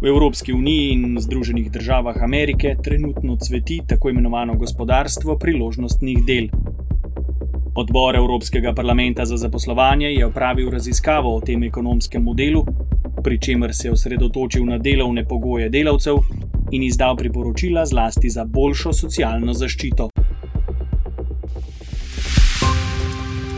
V Evropski uniji in Združenih državah Amerike trenutno cveti tako imenovano gospodarstvo priložnostnih del. Odbor Evropskega parlamenta za zaposlovanje je opravil raziskavo o tem ekonomskem modelu, pri čemer se je osredotočil na delovne pogoje delavcev in izdal priporočila zlasti za boljšo socialno zaščito.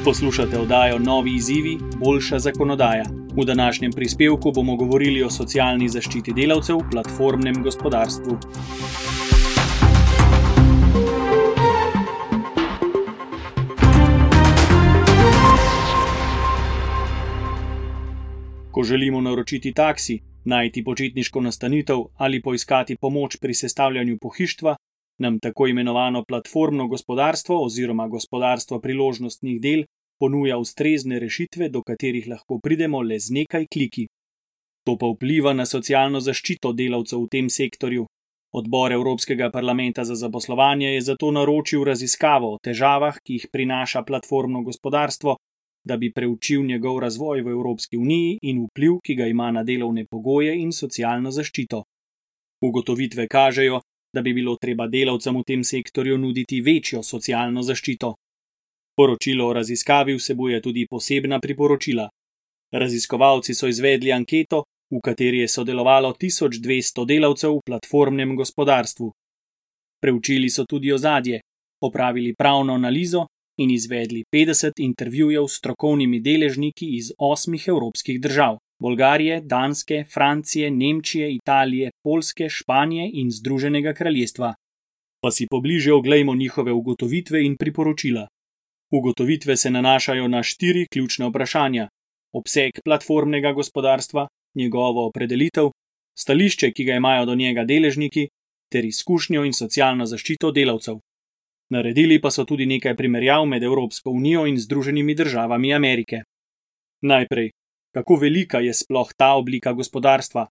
Poslušate oddajo Novi izzivi, boljša zakonodaja. V današnjem prispevku bomo govorili o socialni zaščiti delavcev v platformnem gospodarstvu. Ko želimo naročiti taksi, najti počitniško nastanitev ali poiskati pomoč pri sestavljanju pohištva, nam tako imenovano platformno gospodarstvo oziroma gospodarstvo priložnostnih del ponuja ustrezne rešitve, do katerih lahko pridemo le z nekaj kliki. To pa vpliva na socialno zaščito delavcev v tem sektorju. Odbor Evropskega parlamenta za zaposlovanje je zato naročil raziskavo o težavah, ki jih prinaša platformno gospodarstvo, da bi preučil njegov razvoj v Evropski uniji in vpliv, ki ga ima na delovne pogoje in socialno zaščito. Ugotovitve kažejo, da bi bilo treba delavcem v tem sektorju nuditi večjo socialno zaščito. Poročilo o raziskavi vsebuje tudi posebna priporočila. Raziskovalci so izvedli anketo, v kateri je sodelovalo 1200 delavcev v platformnem gospodarstvu. Preučili so tudi ozadje, opravili pravno analizo in izvedli 50 intervjujev s strokovnimi deležniki iz osmih evropskih držav: Bolgarije, Danske, Francije, Nemčije, Italije, Polske, Španije in Združenega kraljestva. Pa si pobliže oglejmo njihove ugotovitve in priporočila. Ugotovitve se nanašajo na štiri ključne vprašanja: obseg platformnega gospodarstva, njegovo opredelitev, stališče, ki ga imajo do njega deležniki, ter izkušnjo in socialno zaščito delavcev. Naredili pa so tudi nekaj primerjav med Evropsko unijo in Združenimi državami Amerike. Najprej, kako velika je sploh ta oblika gospodarstva?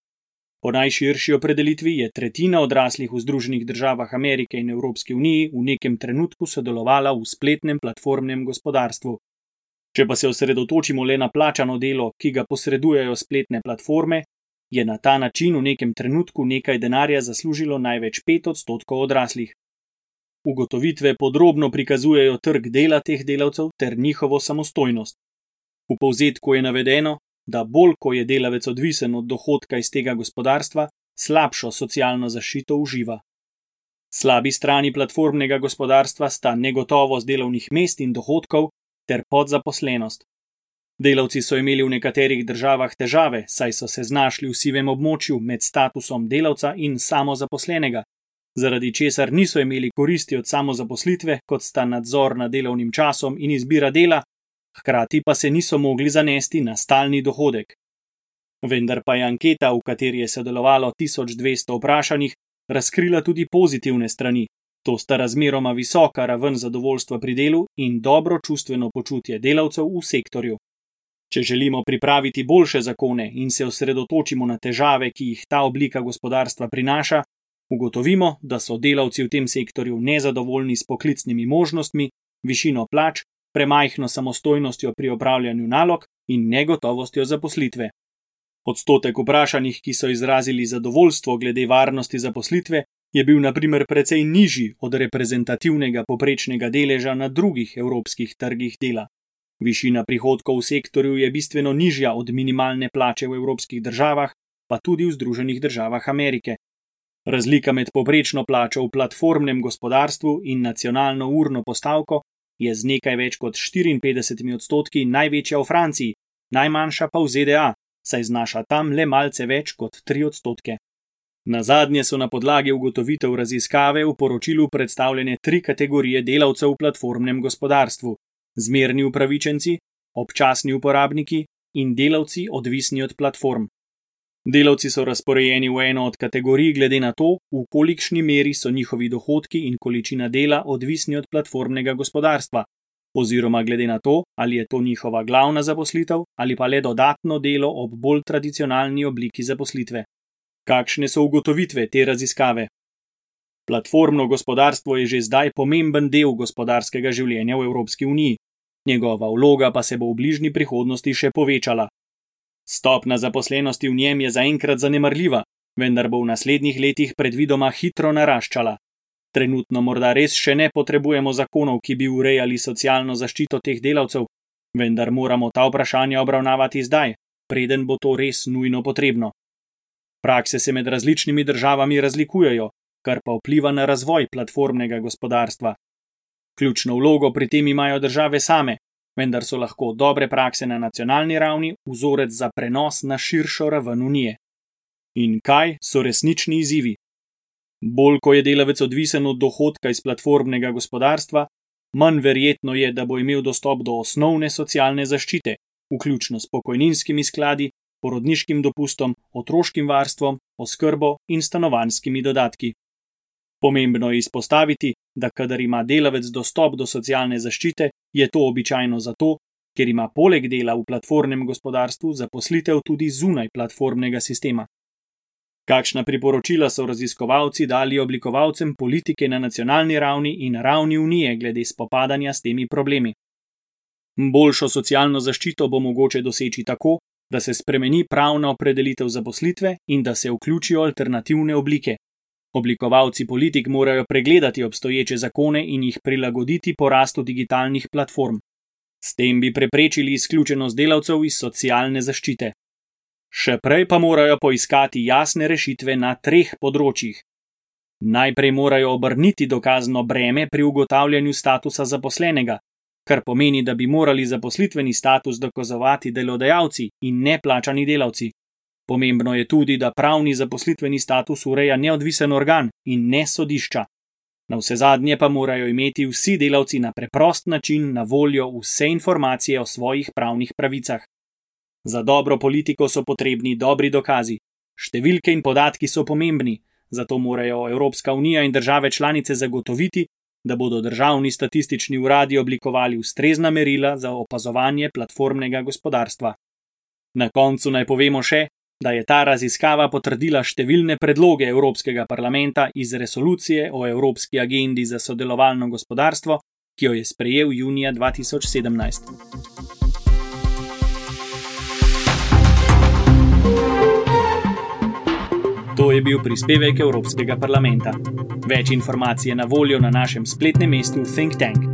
Po najširši opredelitvi je tretjina odraslih v Združenih državah Amerike in Evropski uniji v nekem trenutku sodelovala v spletnem platformnem gospodarstvu. Če pa se osredotočimo le na plačano delo, ki ga posredujejo spletne platforme, je na ta način v nekem trenutku nekaj denarja zaslužilo največ 5 odstotkov odraslih. Ugotovitve podrobno prikazujejo trg dela teh delavcev ter njihovo samostojnost. V povzetku je navedeno, da bolj ko je delavec odvisen od dohodka iz tega gospodarstva, slabšo socialno zaščito uživa. Slabi strani platformnega gospodarstva sta negotovost delovnih mest in dohodkov ter podzaposlenost. Delavci so imeli v nekaterih državah težave, saj so se znašli v sivem območju med statusom delavca in samozaposlenega, zaradi česar niso imeli koristi od samozaposlitve, kot sta nadzor nad delovnim časom in izbira dela, hkrati pa se niso mogli zanesti na stalni dohodek. Vendar pa je anketa, v kateri je sodelovalo 1200 vprašanih, razkrila tudi pozitivne strani. To sta razmeroma visoka raven zadovoljstva pri delu in dobro čustveno počutje delavcev v sektorju. Če želimo pripraviti boljše zakone in se osredotočimo na težave, ki jih ta oblika gospodarstva prinaša, ugotovimo, da so delavci v tem sektorju nezadovoljni s poklicnimi možnostmi, višino plač, premajhno samostojnostjo pri opravljanju nalog in negotovostjo zaposlitve. Odstotek vprašanih, ki so izrazili zadovoljstvo glede varnosti zaposlitve, je bil naprimer precej nižji od reprezentativnega poprečnega deleža na drugih evropskih trgih dela. Višina prihodkov v sektorju je bistveno nižja od minimalne plače v evropskih državah, pa tudi v Združenih državah Amerike, Razlika med poprečno plačo v platformnem gospodarstvu in nacionalno urno postavko je z nekaj več kot 54 odstotki največja v Franciji, najmanjša pa v ZDA, saj znaša tam le malce več kot 3 odstotke. Na zadnje so na podlagi ugotovitev raziskave v poročilu predstavljene tri kategorije delavcev v platformnem gospodarstvu: zmerni upravičenci, občasni uporabniki in delavci odvisni od platform. Delavci so razporejeni v eno od kategorij glede na to, v kolikšni meri so njihovi dohodki in količina dela odvisni od platformnega gospodarstva, oziroma glede na to, ali je to njihova glavna zaposlitev ali pa le dodatno delo ob bolj tradicionalni obliki zaposlitve. Kakšne so ugotovitve te raziskave? Platformno gospodarstvo je že zdaj pomemben del gospodarskega življenja v Evropski uniji, njegova vloga pa se bo v bližnji prihodnosti še povečala. Stopna zaposlenosti v njem je zaenkrat zanemrljiva, vendar bo v naslednjih letih predvidoma hitro naraščala. Trenutno morda res še ne potrebujemo zakonov, ki bi urejali socialno zaščito teh delavcev, vendar moramo ta vprašanja obravnavati zdaj, preden bo to res nujno potrebno. Prakse se med različnimi državami razlikujejo, kar pa vpliva na razvoj platformnega gospodarstva. Ključno vlogo pri tem imajo države same, vendar so lahko dobre prakse na nacionalni ravni vzorec za prenos na širšo raven unije. In kaj so resnični izzivi? Bolj ko je delavec odvisen od dohodka iz platformnega gospodarstva, manj verjetno je, da bo imel dostop do osnovne socialne zaščite, vključno s pokojninskimi skladi, porodniškim dopustom, otroškim varstvom, oskrbo in stanovanskimi dodatki. Pomembno je izpostaviti, da kadar ima delavec dostop do socialne zaščite, je to običajno zato, ker ima poleg dela v platformnem gospodarstvu zaposlitev tudi zunaj platformnega sistema. Kakšna priporočila so raziskovalci dali oblikovalcem politike na nacionalni ravni in ravni unije glede spopadanja s temi problemi? Boljšo socialno zaščito bo mogoče doseči tako, da se spremeni pravna opredelitev zaposlitve in da se vključijo alternativne oblike. Oblikovalci politik morajo pregledati obstoječe zakone in jih prilagoditi porastu digitalnih platform. S tem bi preprečili izključenost delavcev iz socialne zaščite. Še prej pa morajo poiskati jasne rešitve na treh področjih. Najprej morajo obrniti dokazno breme pri ugotavljanju statusa zaposlenega, kar pomeni, da bi morali zaposlitveni status dokazovati delodajalci in ne plačani delavci. Pomembno je tudi, da pravni zaposlitveni status ureja neodvisen organ in ne sodišča. Na vse zadnje pa morajo imeti vsi delavci na preprost način na voljo vse informacije o svojih pravnih pravicah. Za dobro politiko so potrebni dobri dokazi. Številke in podatki so pomembni, zato morajo Evropska unija in države članice zagotoviti, da bodo državni statistični uradi oblikovali ustrezna merila za opazovanje platformnega gospodarstva. Na koncu naj povemo še, da je ta raziskava potrdila številne predloge Evropskega parlamenta iz resolucije o Evropski agendi za sodelovalno gospodarstvo, ki jo je sprejel junija 2017. To je bil prispevek Evropskega parlamenta. Več informacij je na voljo na našem spletnem mestu Think Tank.